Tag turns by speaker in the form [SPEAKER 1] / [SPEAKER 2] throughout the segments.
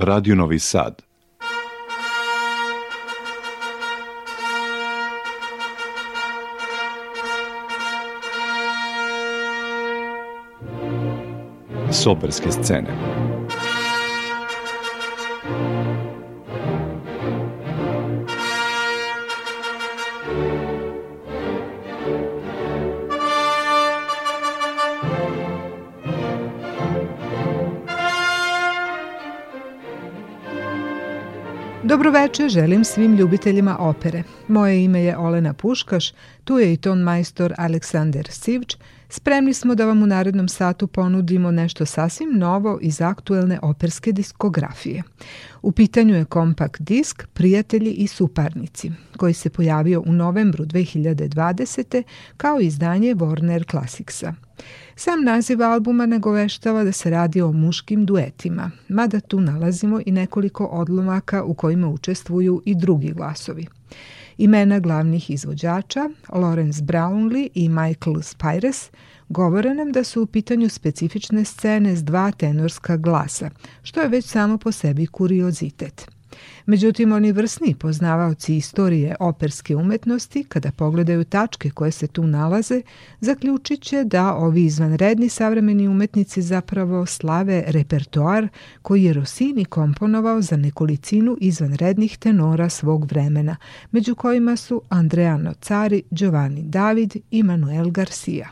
[SPEAKER 1] Radio Novi Sad. Soberske scene. veče želim svim ljubiteljima opere. Moje ime je Olena Puškaš, tu je i ton majstor Aleksandar Sivč, Spremni smo da vam u narednom satu ponudimo nešto sasvim novo iz aktuelne operske diskografije. U pitanju je kompakt disk Prijatelji i suparnici, koji se pojavio u novembru 2020. kao izdanje Warner Classicsa. Sam naziv albuma nagoveštava da se radi o muškim duetima, mada tu nalazimo i nekoliko odlomaka u kojima učestvuju i drugi glasovi. Imena glavnih izvođača, Lawrence Brownlee i Michael Spires, govore nam da su u pitanju specifične scene s dva tenorska glasa, što je već samo po sebi kuriozitet. Međutim, oni vrsni poznavaoci istorije operske umetnosti, kada pogledaju tačke koje se tu nalaze, zaključit će da ovi izvanredni savremeni umetnici zapravo slave repertoar koji je Rossini komponovao za nekolicinu izvanrednih tenora svog vremena, među kojima su Andreano Cari, Giovanni David i Manuel Garcia.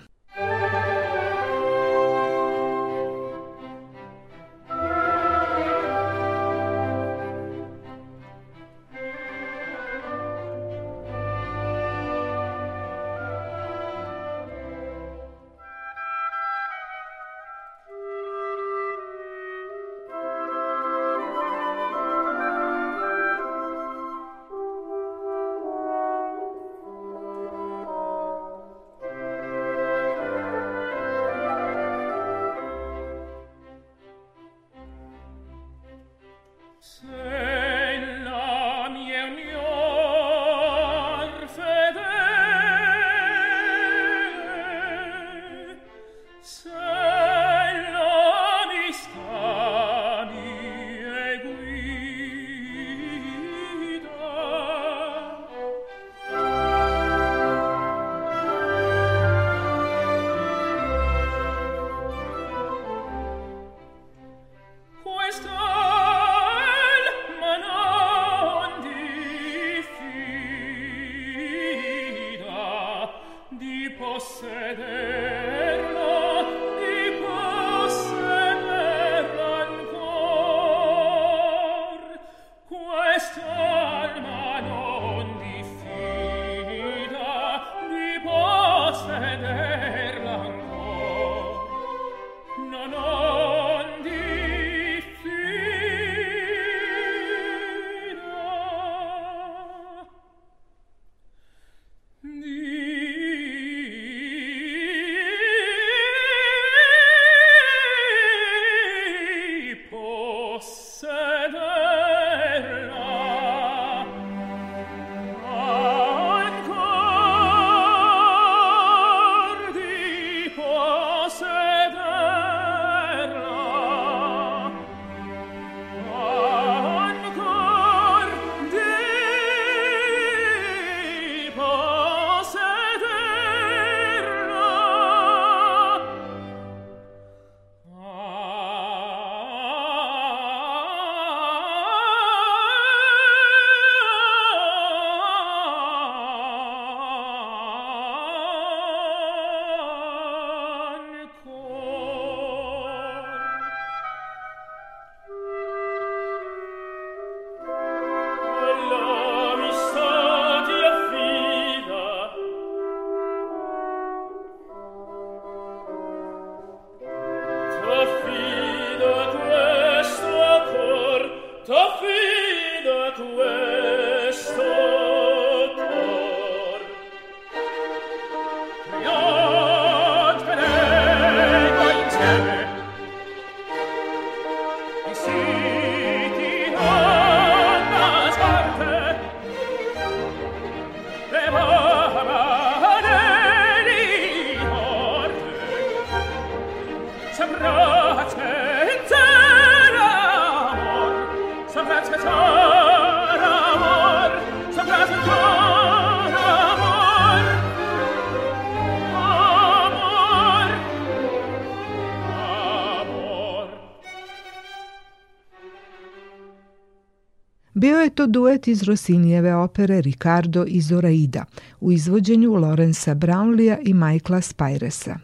[SPEAKER 1] to duet iz Rosinijeve opere Ricardo i Zoraida u izvođenju Lorenza Brownlija i Michaela Spiresa.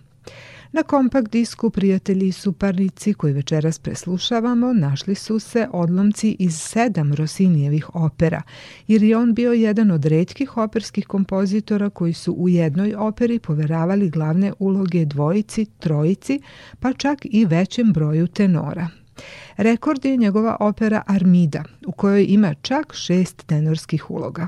[SPEAKER 1] Na kompakt disku Prijatelji i suparnici koji večeras preslušavamo našli su se odlomci iz sedam Rosinijevih opera, jer je on bio jedan od redkih operskih kompozitora koji su u jednoj operi poveravali glavne uloge dvojici, trojici, pa čak i većem broju tenora. Rekord je njegova opera Armida, u kojoj ima čak šest tenorskih uloga.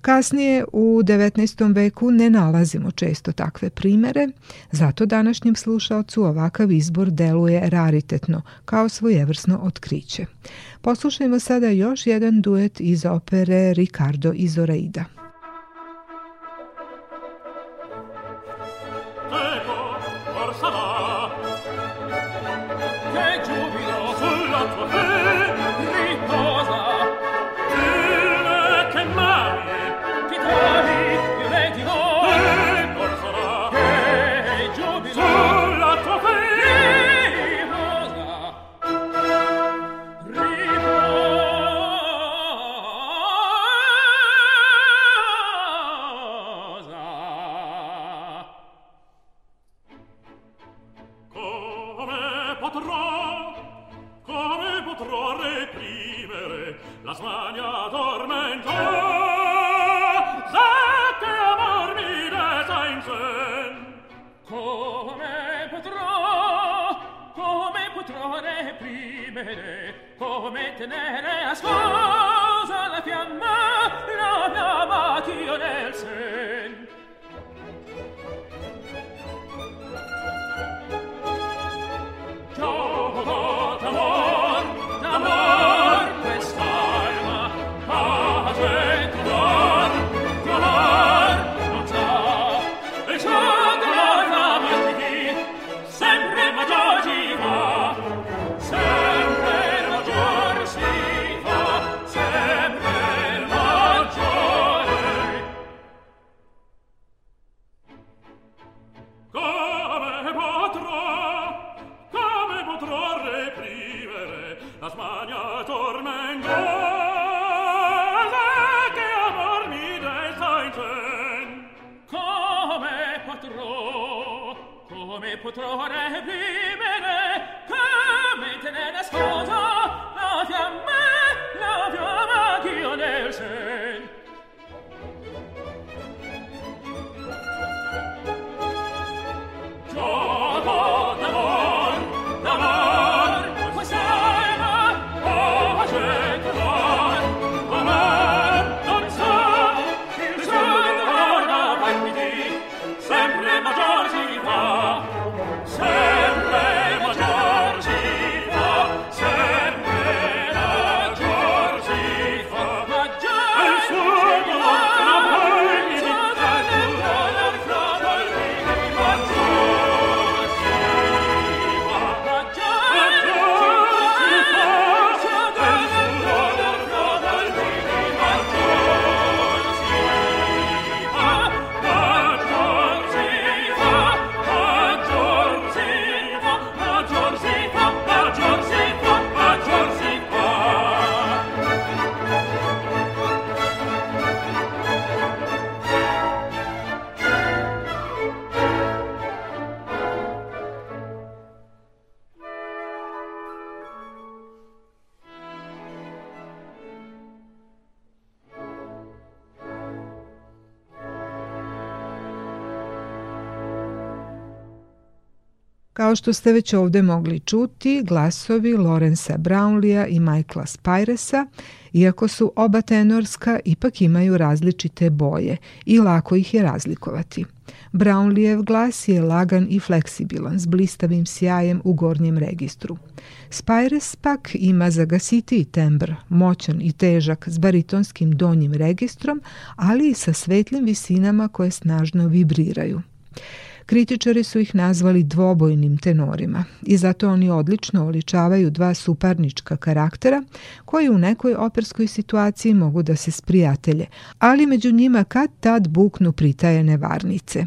[SPEAKER 1] Kasnije u 19. veku ne nalazimo često takve primere, zato današnjem slušalcu ovakav izbor deluje raritetno, kao svojevrsno otkriće. Poslušajmo sada još jedan duet iz opere Ricardo iz Oraida. Kao što ste već ovde mogli čuti, glasovi Lorenza Brownlija i Michaela Spiresa, iako su oba tenorska, ipak imaju različite boje i lako ih je razlikovati. Brownlijev glas je lagan i fleksibilan, s blistavim sjajem u gornjem registru. Spires pak ima zagasiti tembr, moćan i težak, s baritonskim donjim registrom, ali i sa svetlim visinama koje snažno vibriraju. Kritičari su ih nazvali dvobojnim tenorima i zato oni odlično oličavaju dva suparnička karaktera koji u nekoj operskoj situaciji mogu da se sprijatelje, ali među njima kad tad buknu pritajene varnice.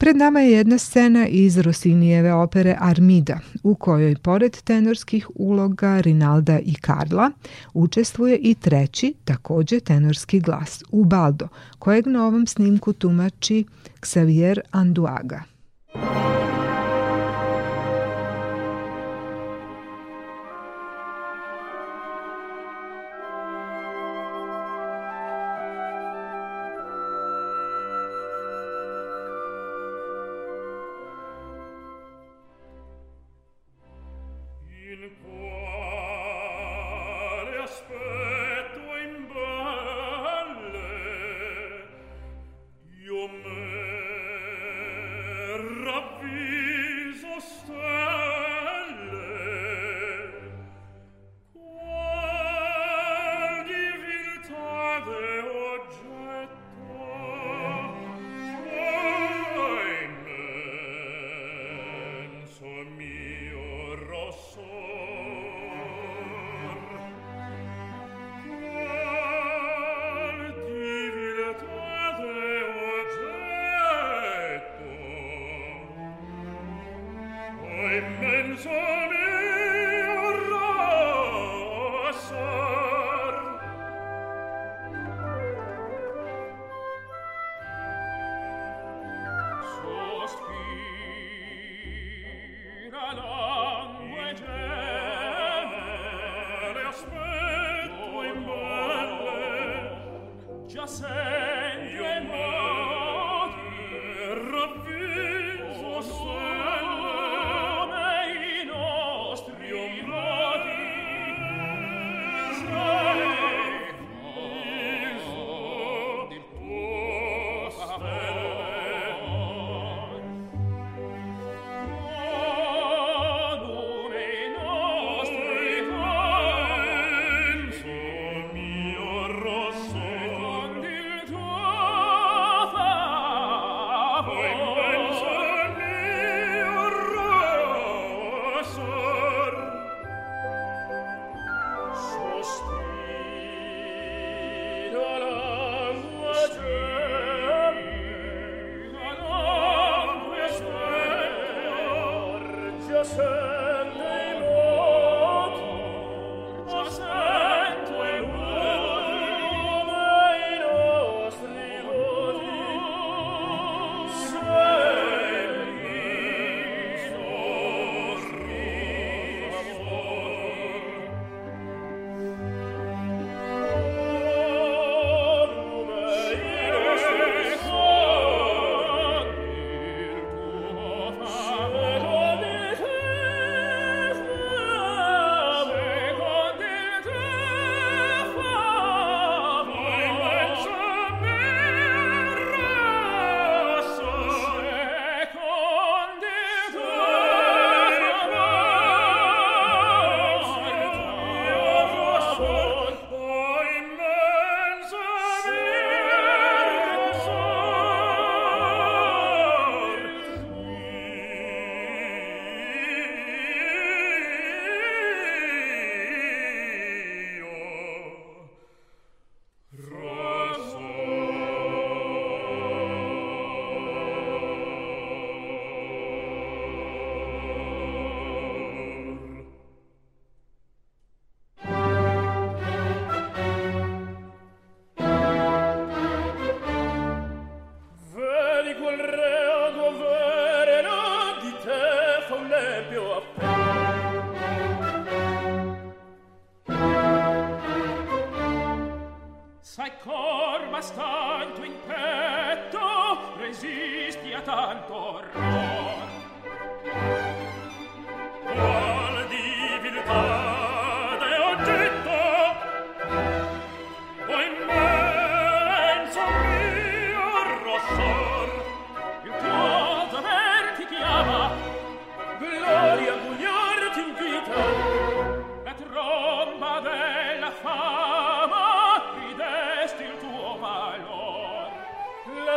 [SPEAKER 1] Pred nama je jedna scena iz Rosinijeve opere Armida, u kojoj pored tenorskih uloga Rinalda i Karla učestvuje i treći, takođe tenorski glas, Ubaldo, kojeg na ovom snimku tumači Xavier Anduaga. Thank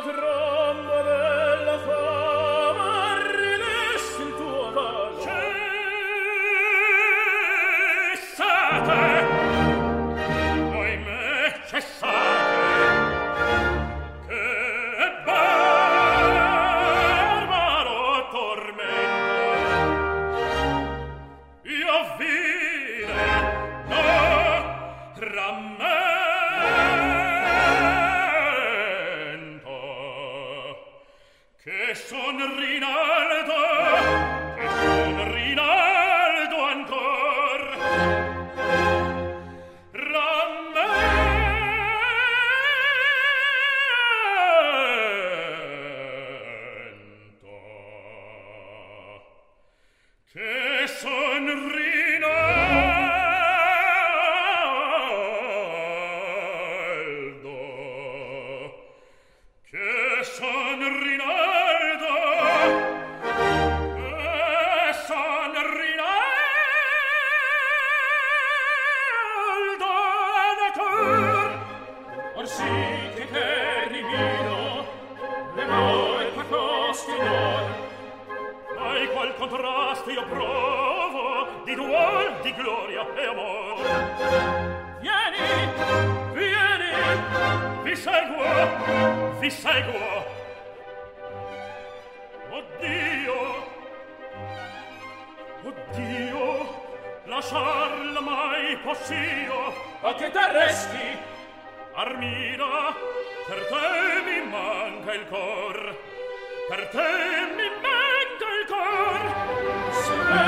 [SPEAKER 1] troverò 嗯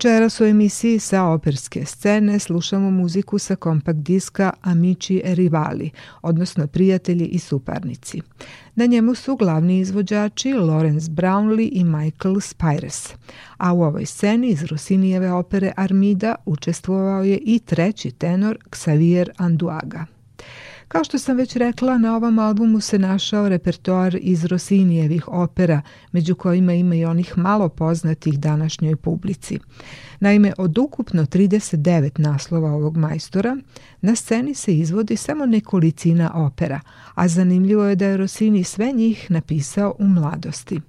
[SPEAKER 1] Večeras u emisiji sa operske scene slušamo muziku sa kompakt diska Amici e Rivali, odnosno Prijatelji i suparnici. Na njemu su glavni izvođači Lawrence Brownlee i Michael Spires. A u ovoj sceni iz Rosinijeve opere Armida učestvovao je i treći tenor Xavier Anduaga. Kao što sam već rekla, na ovom albumu se našao repertoar iz Rosinijevih opera, među kojima ima i onih malo poznatih današnjoj publici. Naime, od ukupno 39 naslova ovog majstora, na sceni se izvodi samo nekolicina opera, a zanimljivo je da je Rosini sve njih napisao u mladosti.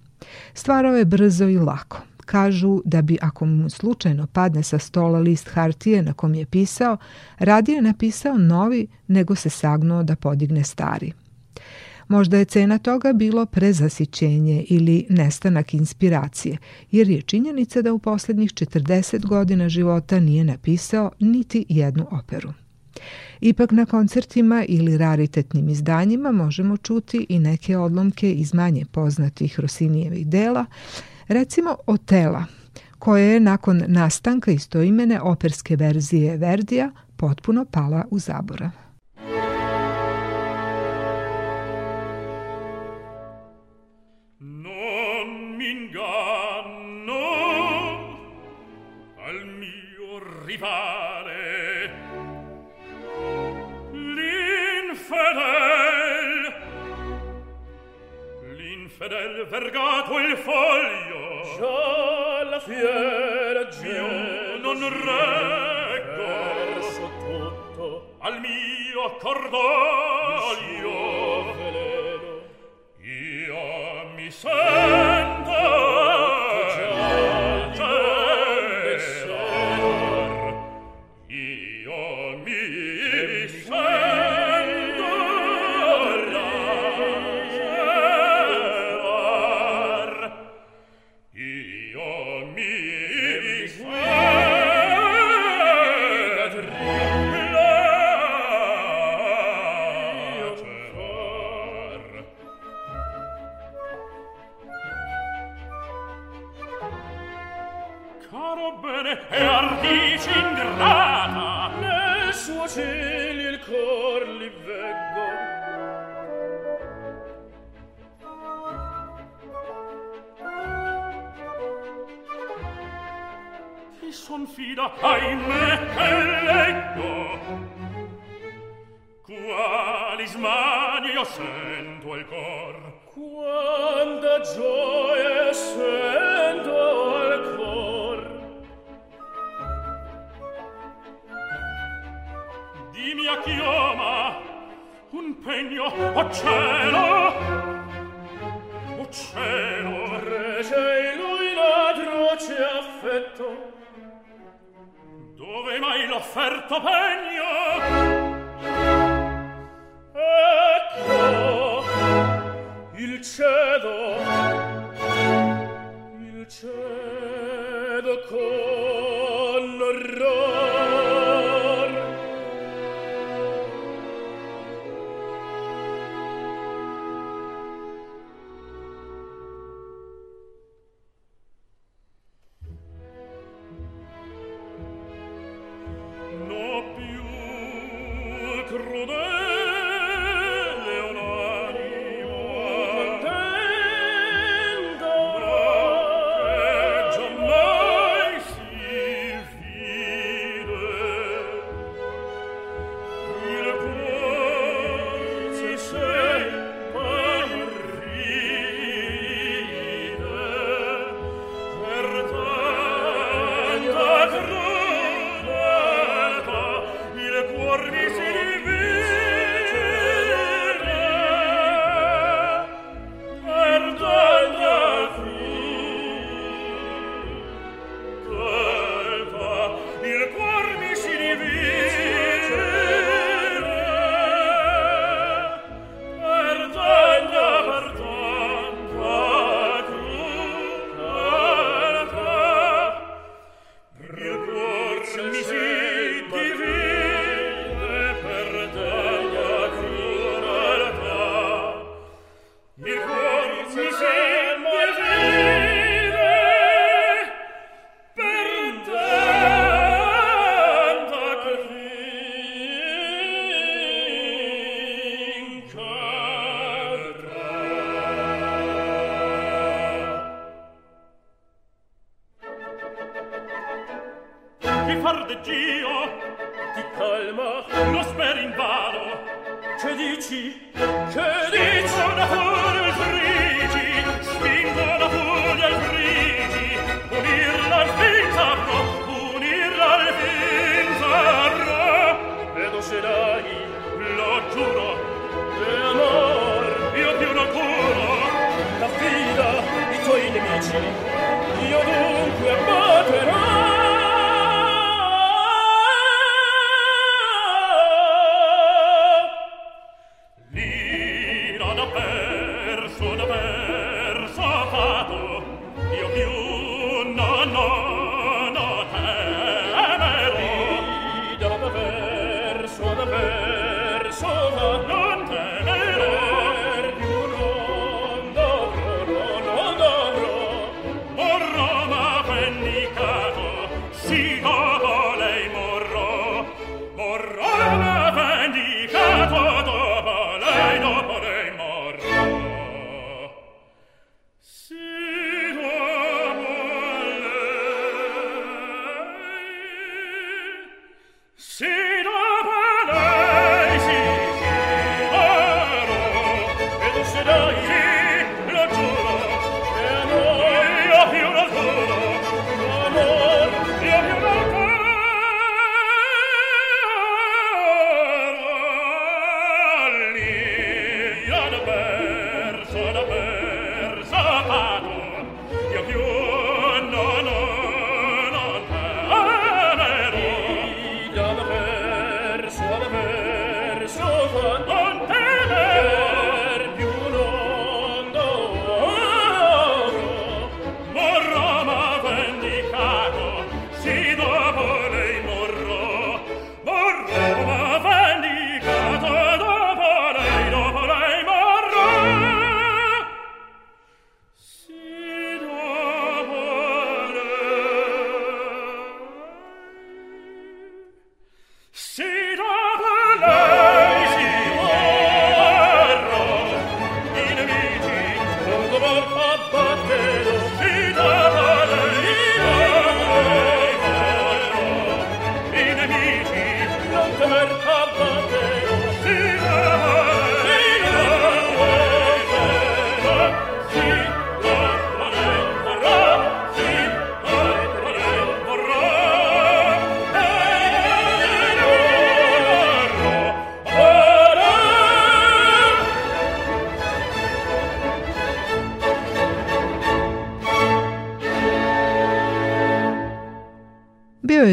[SPEAKER 1] Stvarao je brzo i lako kažu da bi ako mu slučajno padne sa stola list hartije na kom je pisao, radije napisao novi nego se sagnuo da podigne stari. Možda je cena toga bilo prezasićenje ili nestanak inspiracije, jer je činjenica da u poslednjih 40 godina života nije napisao niti jednu operu. Ipak na koncertima ili raritetnim izdanjima možemo čuti i neke odlomke iz manje poznatih Rosinijevih dela, Recimo Otela, koje je nakon nastanka istoimene operske verzije Verdija potpuno pala u zaborav.
[SPEAKER 2] L'infedel vergato il folle
[SPEAKER 3] ieri
[SPEAKER 2] gio non reggo al mio cor io mi sa ahimè, che leggo. Quali smani io sento al cor,
[SPEAKER 3] quanta gioia sento al cor.
[SPEAKER 2] Dimmi a chioma, un pegno, o cielo, o cielo.
[SPEAKER 3] Prece in lui la droce affetto,
[SPEAKER 2] offerto pegno Ecco Il cedo Ecco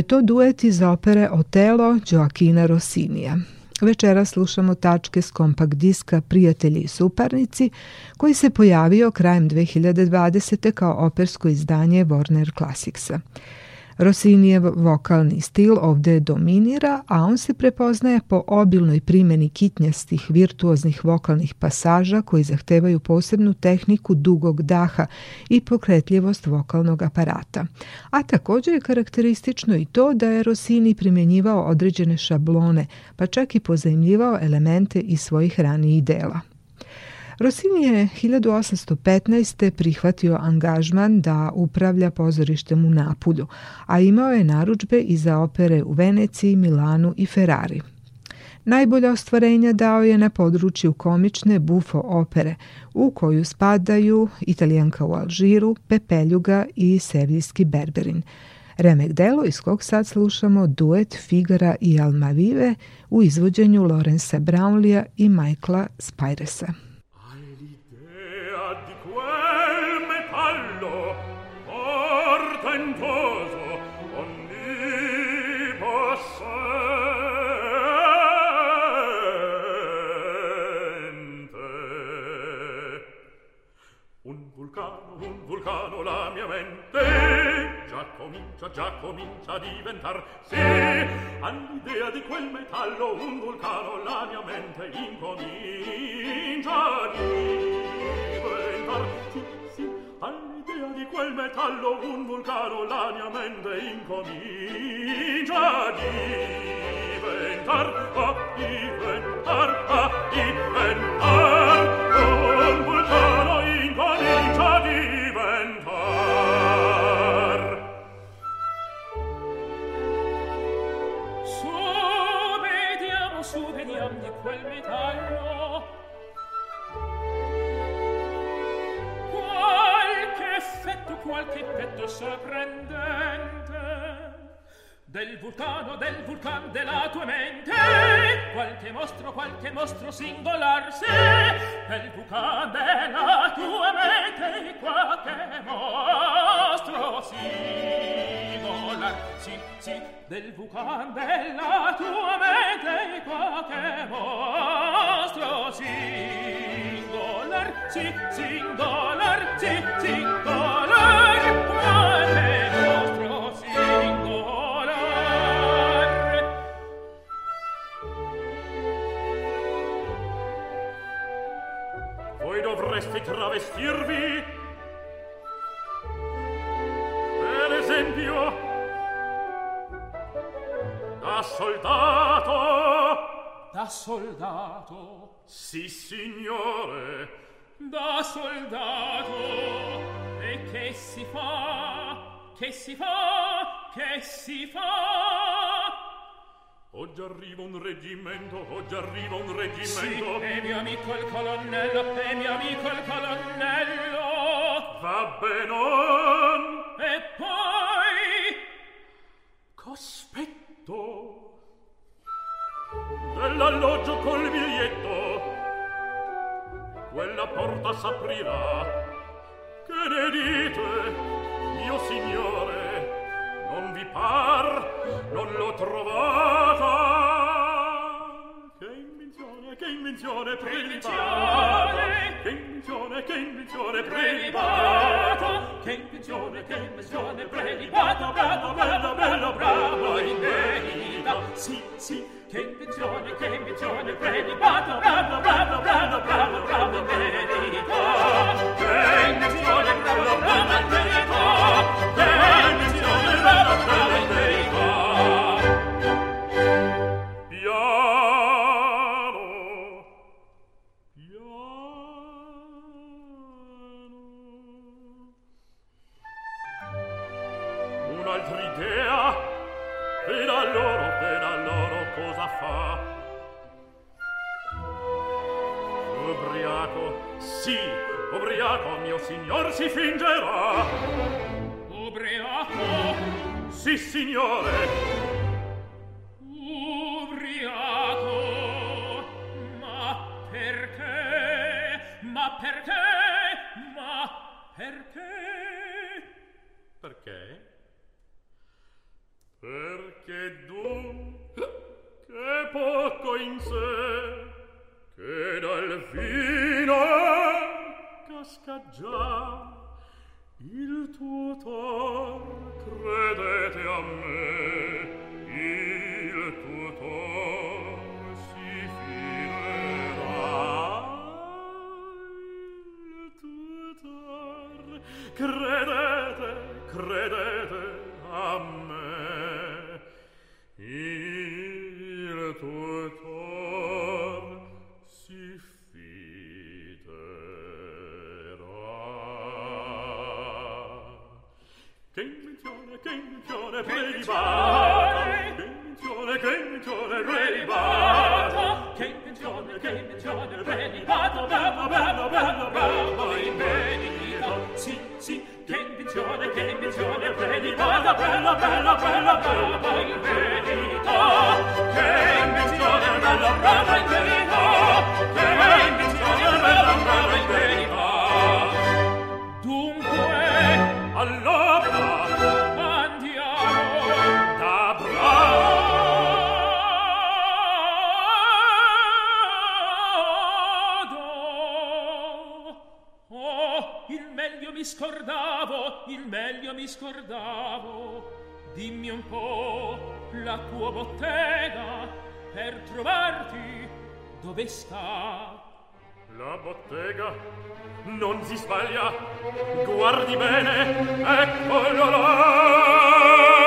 [SPEAKER 1] to duet iz opere Otelo Gioacchina Rossinija. Večera slušamo tačke s kompakt diska Prijatelji i suparnici koji se pojavio krajem 2020. kao opersko izdanje Warner Classicsa. Rosinijev vokalni stil ovde dominira, a on se prepoznaje po obilnoj primjeni kitnjastih virtuoznih vokalnih pasaža koji zahtevaju posebnu tehniku dugog daha i pokretljivost vokalnog aparata. A također je karakteristično i to da je Rosini primjenjivao određene šablone, pa čak i pozajmljivao elemente iz svojih ranijih dela. Rossini je 1815. prihvatio angažman da upravlja pozorištem u Napulju, a imao je naručbe i za opere u Veneciji, Milanu i Ferrari. Najbolja ostvarenja dao je na području komične bufo opere, u koju spadaju Italijanka u Alžiru, Pepeljuga i Sevljski Berberin. Remek delo iz kog sad slušamo duet Figara i Almavive u izvođenju Lorenza Brownlija i Michaela Spiresa.
[SPEAKER 4] vulcano, un vulcano la mia mente già comincia, già comincia a diventar sì, all'idea di quel metallo un vulcano la mia mente incomincia a diventar sì, sì, all'idea di quel metallo un vulcano la mia mente incomincia a diventar a diventar, a diventar, un oh,
[SPEAKER 5] qualche petto sorprendente del vulcano, del vulcan della tua mente qualche mostro, qualche mostro singolar se del vulcan della tua mente qualche mostro singolar sì, sì del vulcan della tua mente qualche mostro
[SPEAKER 6] singolar sì, singolar sì, singolar dovreste travestirvi per esempio da soldato
[SPEAKER 5] da soldato
[SPEAKER 6] sì signore
[SPEAKER 5] da soldato e che si fa che si fa che si fa che si fa
[SPEAKER 6] Oggi arriva un reggimento, oggi arriva un reggimento. Sì,
[SPEAKER 5] e mio amico il colonnello, e mio amico il colonnello.
[SPEAKER 6] Va bene.
[SPEAKER 5] E poi
[SPEAKER 6] cospetto dell'alloggio col biglietto. Quella porta s'aprirà. Che ne dite, mio signore? mi par non l'ho trovata
[SPEAKER 5] che invenzione che invenzione principale che invenzione che invenzione principale che invenzione che invenzione principale bello bello bello bravo in sì sì che invenzione che invenzione principale bello bello bello bello bello in me Oh, oh, oh, oh,
[SPEAKER 6] Signore
[SPEAKER 5] Bello, bello, beh beh beh Sì, sì, che invenzione, che invenzione beh beh Bello, bello, bello beh beh beh beh beh bello beh beh beh mi scordavo dimmi un po la tua bottega per trovarti dove sta
[SPEAKER 6] la bottega non si sbaglia guardi bene eccolo là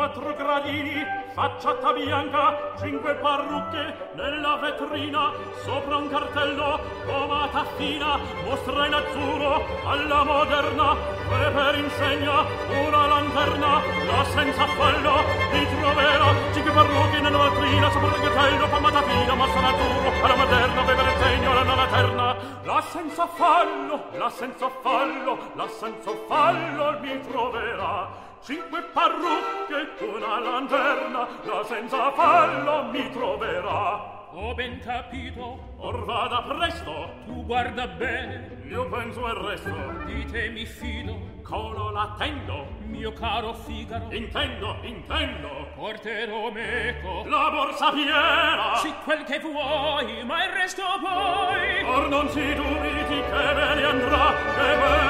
[SPEAKER 6] quattro gradini, facciata bianca, cinque parrucche nella vetrina, sopra un cartello Roma fina, mostra in azzurro alla moderna, e per insegna una lanterna, la senza fallo vi troverò, cinque parrucche nella vetrina, sopra un cartello Roma fina, mostra in azzurro alla moderna, e per insegna una lanterna, la senza fallo, la senza fallo, la senza fallo vi troverà. cinque parrucche e una lanterna, la senza fallo mi troverà.
[SPEAKER 5] Ho ben capito.
[SPEAKER 6] Or vada presto.
[SPEAKER 5] Tu guarda bene.
[SPEAKER 6] Io penso al resto.
[SPEAKER 5] Di te mi fido.
[SPEAKER 6] Colo l'attendo.
[SPEAKER 5] Mio caro Figaro.
[SPEAKER 6] Intendo, intendo.
[SPEAKER 5] Porterò
[SPEAKER 6] meco. Ecco. La borsa piena.
[SPEAKER 5] Sì, quel che vuoi, ma il resto poi.
[SPEAKER 6] Or non si dubiti che me ne andrà, che me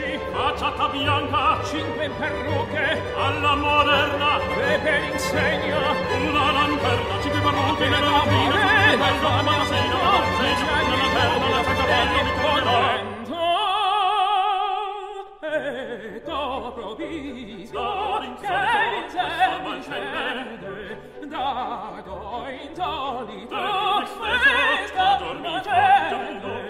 [SPEAKER 6] dolci, facciata bianca,
[SPEAKER 5] cinque perruche,
[SPEAKER 6] alla moderna,
[SPEAKER 5] e per insegno
[SPEAKER 6] una lanterna, cinque perruche, eh! eh! e la vita, e la mazzina, e giù una lanterna, la tratta bella, mi
[SPEAKER 5] tolgo, e tu provviso, che in te mi in tolito, e tu provviso, che in te mi cede, in tolito, e tu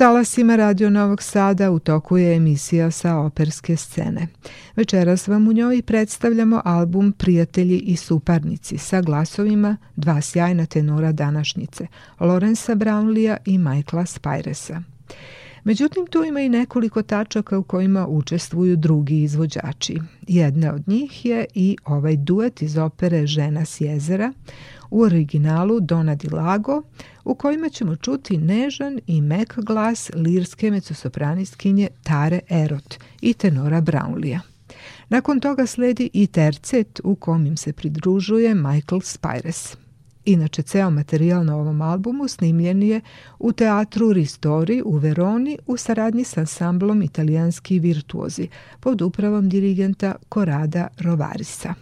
[SPEAKER 1] talasima Radio Novog Sada u toku je emisija sa operske scene. Večeras vam u njoj predstavljamo album Prijatelji i suparnici sa glasovima dva sjajna tenora današnjice, Lorenza Brownlija i Michaela Spiresa. Međutim, tu ima i nekoliko tačaka u kojima učestvuju drugi izvođači. Jedna od njih je i ovaj duet iz opere Žena s jezera, u originalu Dona di Lago, u kojima ćemo čuti nežan i mek glas lirske mecosopranistkinje Tare Erot i tenora Brownlija. Nakon toga sledi i tercet u kom im se pridružuje Michael Spires. Inače, ceo materijal na ovom albumu snimljen je u teatru Ristori u Veroni u saradnji sa ansamblom Italijanski virtuozi pod upravom dirigenta Corada Rovarisa.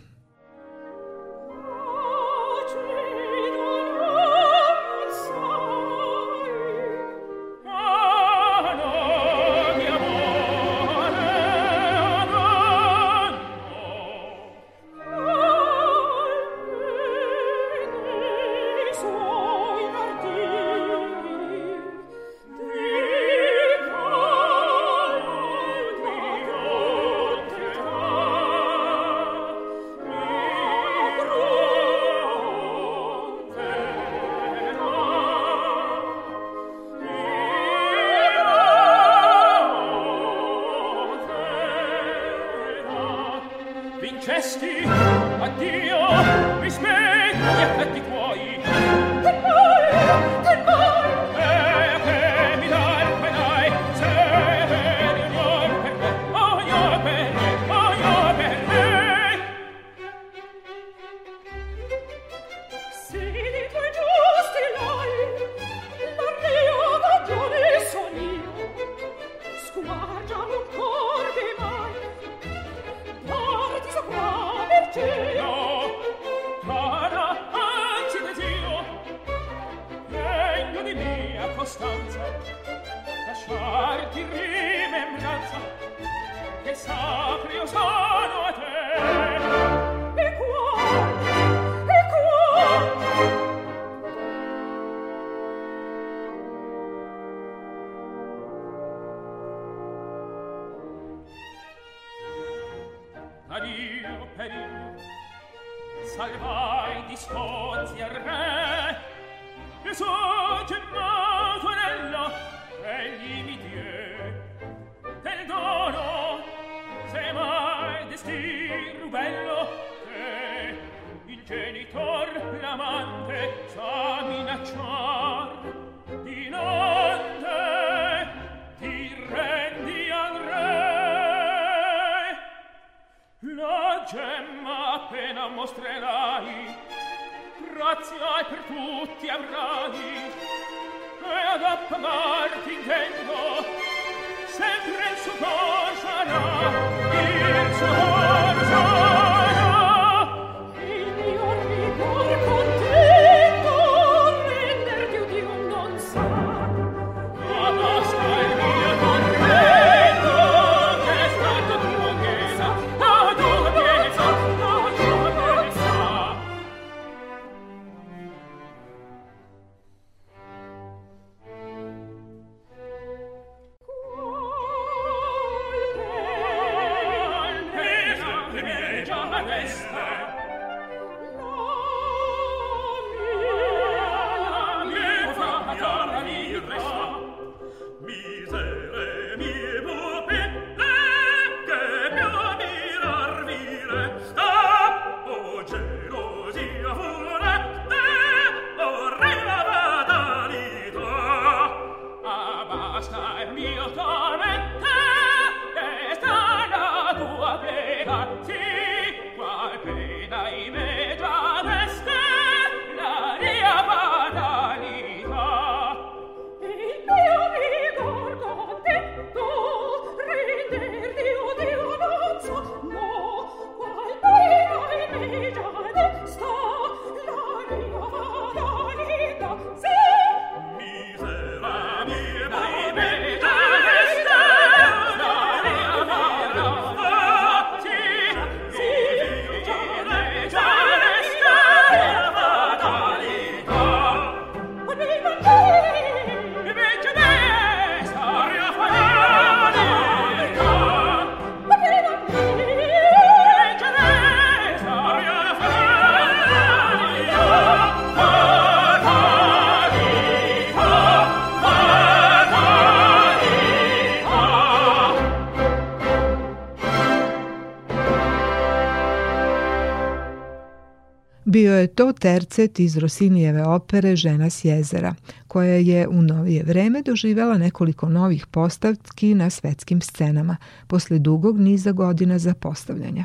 [SPEAKER 1] je to tercet iz Rosinijeve opere Žena s jezera, koja je u novije vreme doživela nekoliko novih postavki na svetskim scenama, posle dugog niza godina zapostavljanja.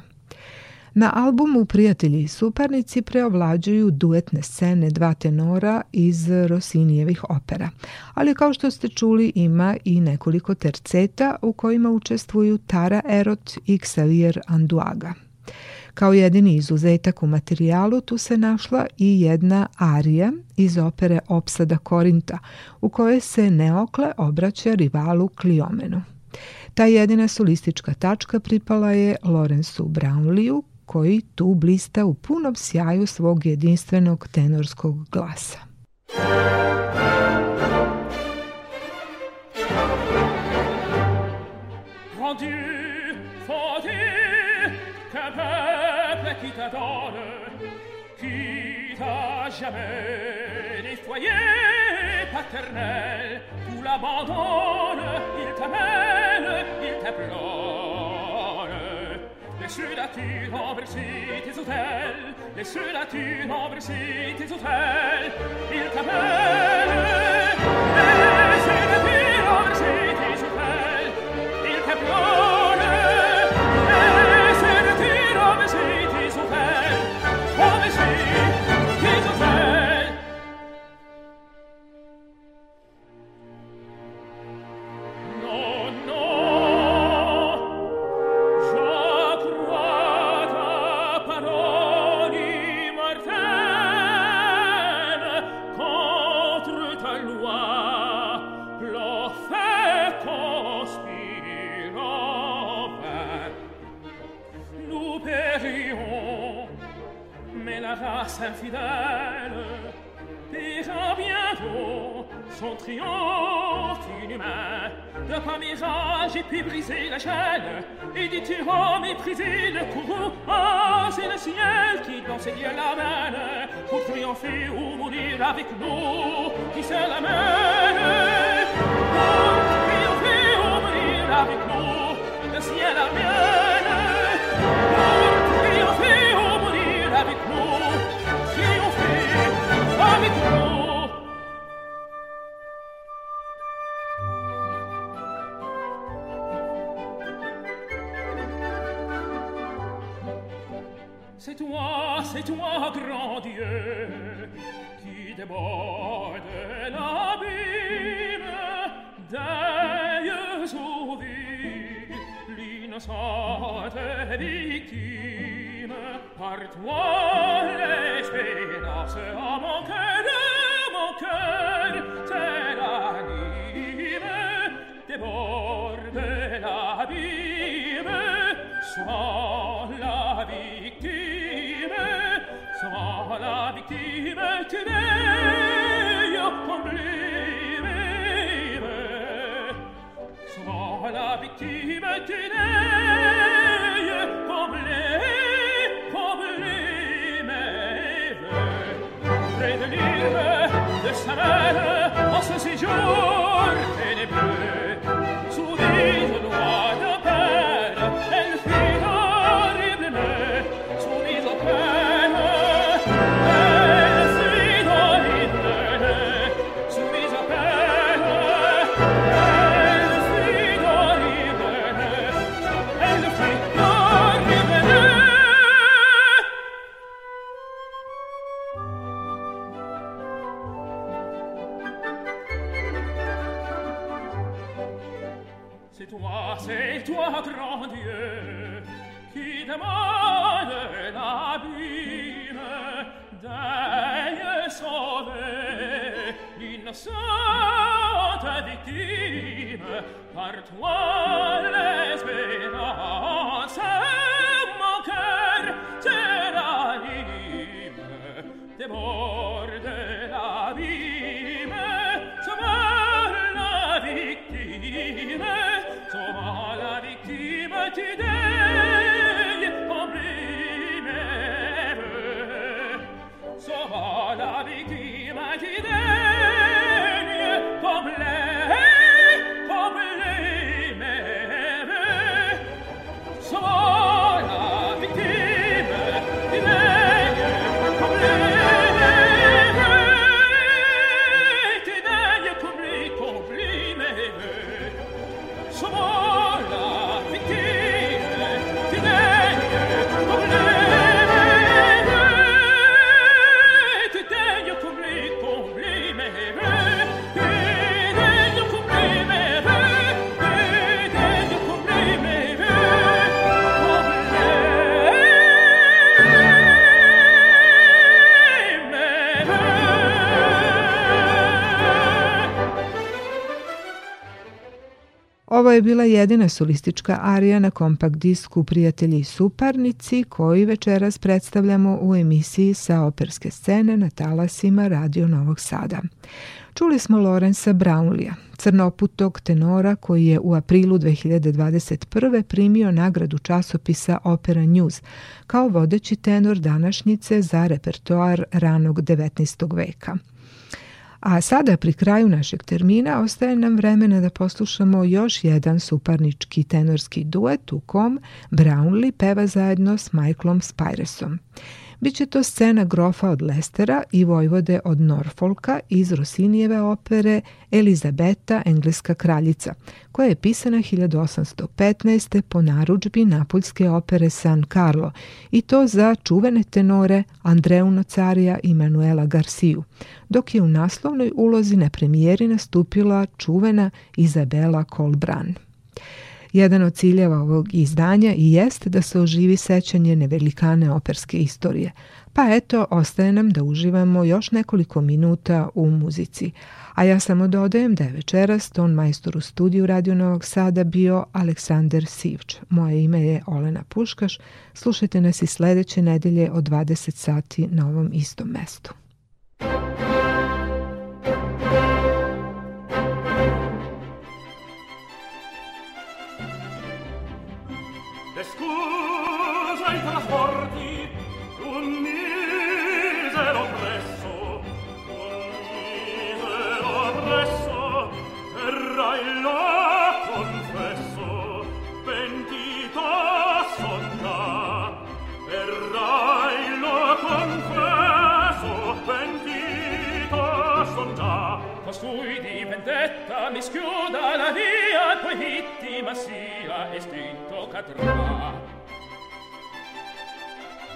[SPEAKER 1] Na albumu Prijatelji i suparnici preovlađuju duetne scene dva tenora iz Rosinijevih opera, ali kao što ste čuli ima i nekoliko terceta u kojima učestvuju Tara Erot i Xavier Anduaga. Kao jedini izuzetak u materijalu tu se našla i jedna arija iz opere Opsada Korinta u kojoj se Neokle obraća rivalu Kliomenu. Ta jedina solistička tačka pripala je Lorenzu Brownliju koji tu blista u punom sjaju svog jedinstvenog tenorskog glasa.
[SPEAKER 7] Mon Dieu qui t'a jamais nettoyé paternel tout l'abandonne il t'amène il t'applaune laisse-la tu renverser tes hôtels laisse-la tu renverser tes hôtels il t'amène grâce fidèle déjà bientôt son triomphe inhumain. De mes âges j'ai pu briser la chaîne, et dit tu mépriser le courroux, oh, c'est le ciel qui dans ses la main. pour triompher ou mourir avec nous, qui se la main? Tu es ma victime, tu es ma victime, tu es ma victime, tu es ma victime, victime, tu es victime, tu es ma victime, victime, tu dire, de sarere, o se
[SPEAKER 1] Ovo je bila jedina solistička arija na kompakt disku Prijatelji i suparnici koji večeras predstavljamo u emisiji sa operske scene na talasima Radio Novog Sada. Čuli smo Lorenza Brownlija, crnoputog tenora koji je u aprilu 2021. primio nagradu časopisa Opera News kao vodeći tenor današnjice za repertoar ranog 19. veka. A sada pri kraju našeg termina ostaje nam vremena da poslušamo još jedan suparnički tenorski duet u kom Brownlee peva zajedno s Michaelom Spiresom. Biće to scena grofa od Lestera i vojvode od Norfolka iz Rosinijeve opere Elizabeta, engleska kraljica, koja je pisana 1815. po naručbi napoljske opere San Carlo i to za čuvene tenore Andreu Nocarija i Manuela Garciju, dok je u naslovnoj ulozi na premijeri nastupila čuvena Izabela Colbran. Jedan od ciljeva ovog izdanja i jeste da se oživi sećanje nevelikane operske istorije. Pa eto, ostaje nam da uživamo još nekoliko minuta u muzici. A ja samo dodajem da je večeras ton majstor u studiju Radio Novog Sada bio Aleksandar Sivč. Moje ime je Olena Puškaš. Slušajte nas i sledeće nedelje od 20 sati na ovom istom mestu. Thank you.
[SPEAKER 8] mi schiuda la via poi vittima sia e stinto cadrà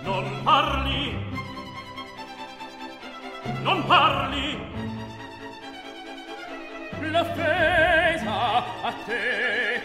[SPEAKER 9] Non parli Non parli
[SPEAKER 8] L'offesa a te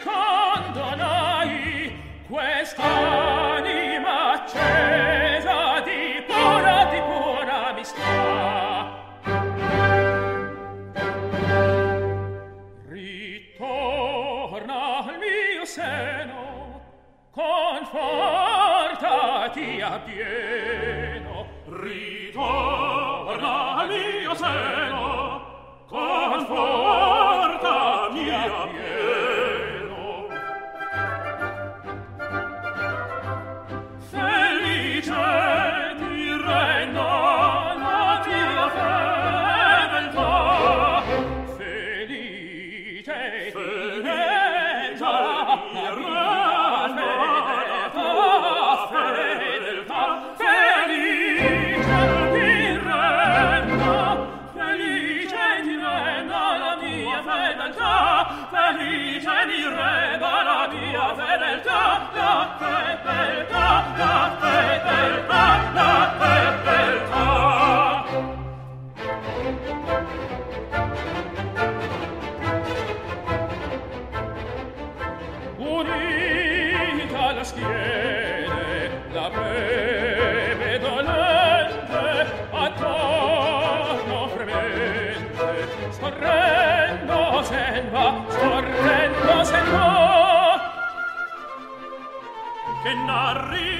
[SPEAKER 9] narri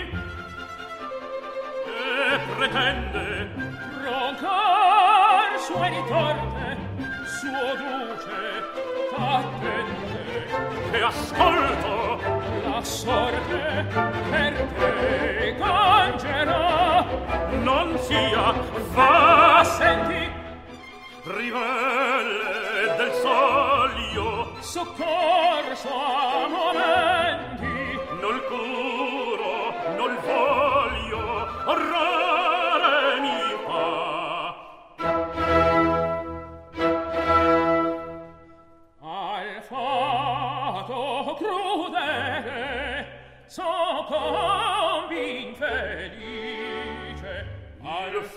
[SPEAKER 9] e pretende
[SPEAKER 8] troncar suoi ritorte suo duce t'attende
[SPEAKER 9] e ascolto
[SPEAKER 8] la sorte per te cangerà
[SPEAKER 9] non sia va senti rivelle del solio
[SPEAKER 8] soccorso amore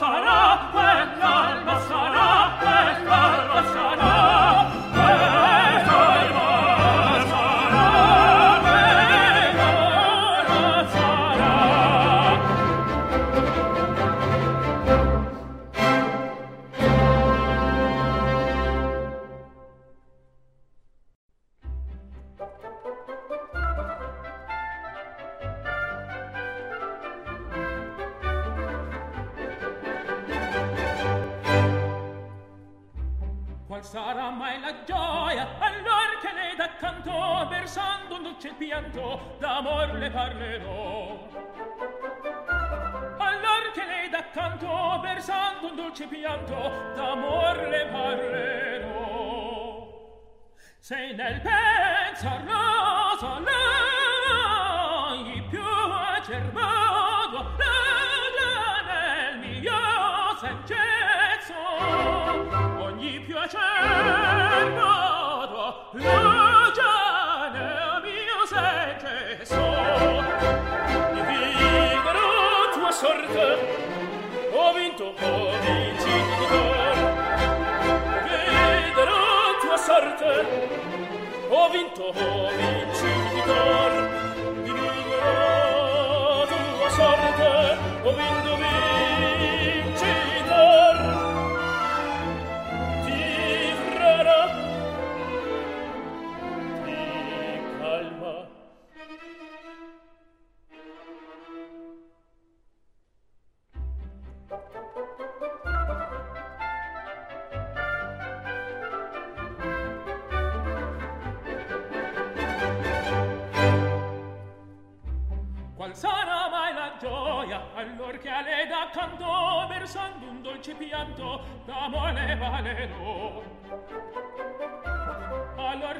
[SPEAKER 8] sarà, quel calma sarà, quel calma sarà.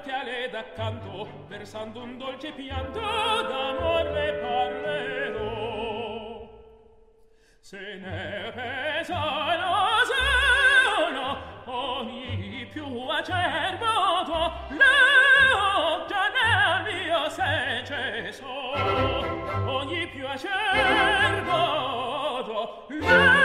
[SPEAKER 8] parte a lei d'accanto, versando un dolce pianto, d'amor le parlerò. Se ne pesano se uno, ogni più acerbo tuo, l'oggia nel mio se cesso, ogni più acerbo tuo, l'oggia nel mio se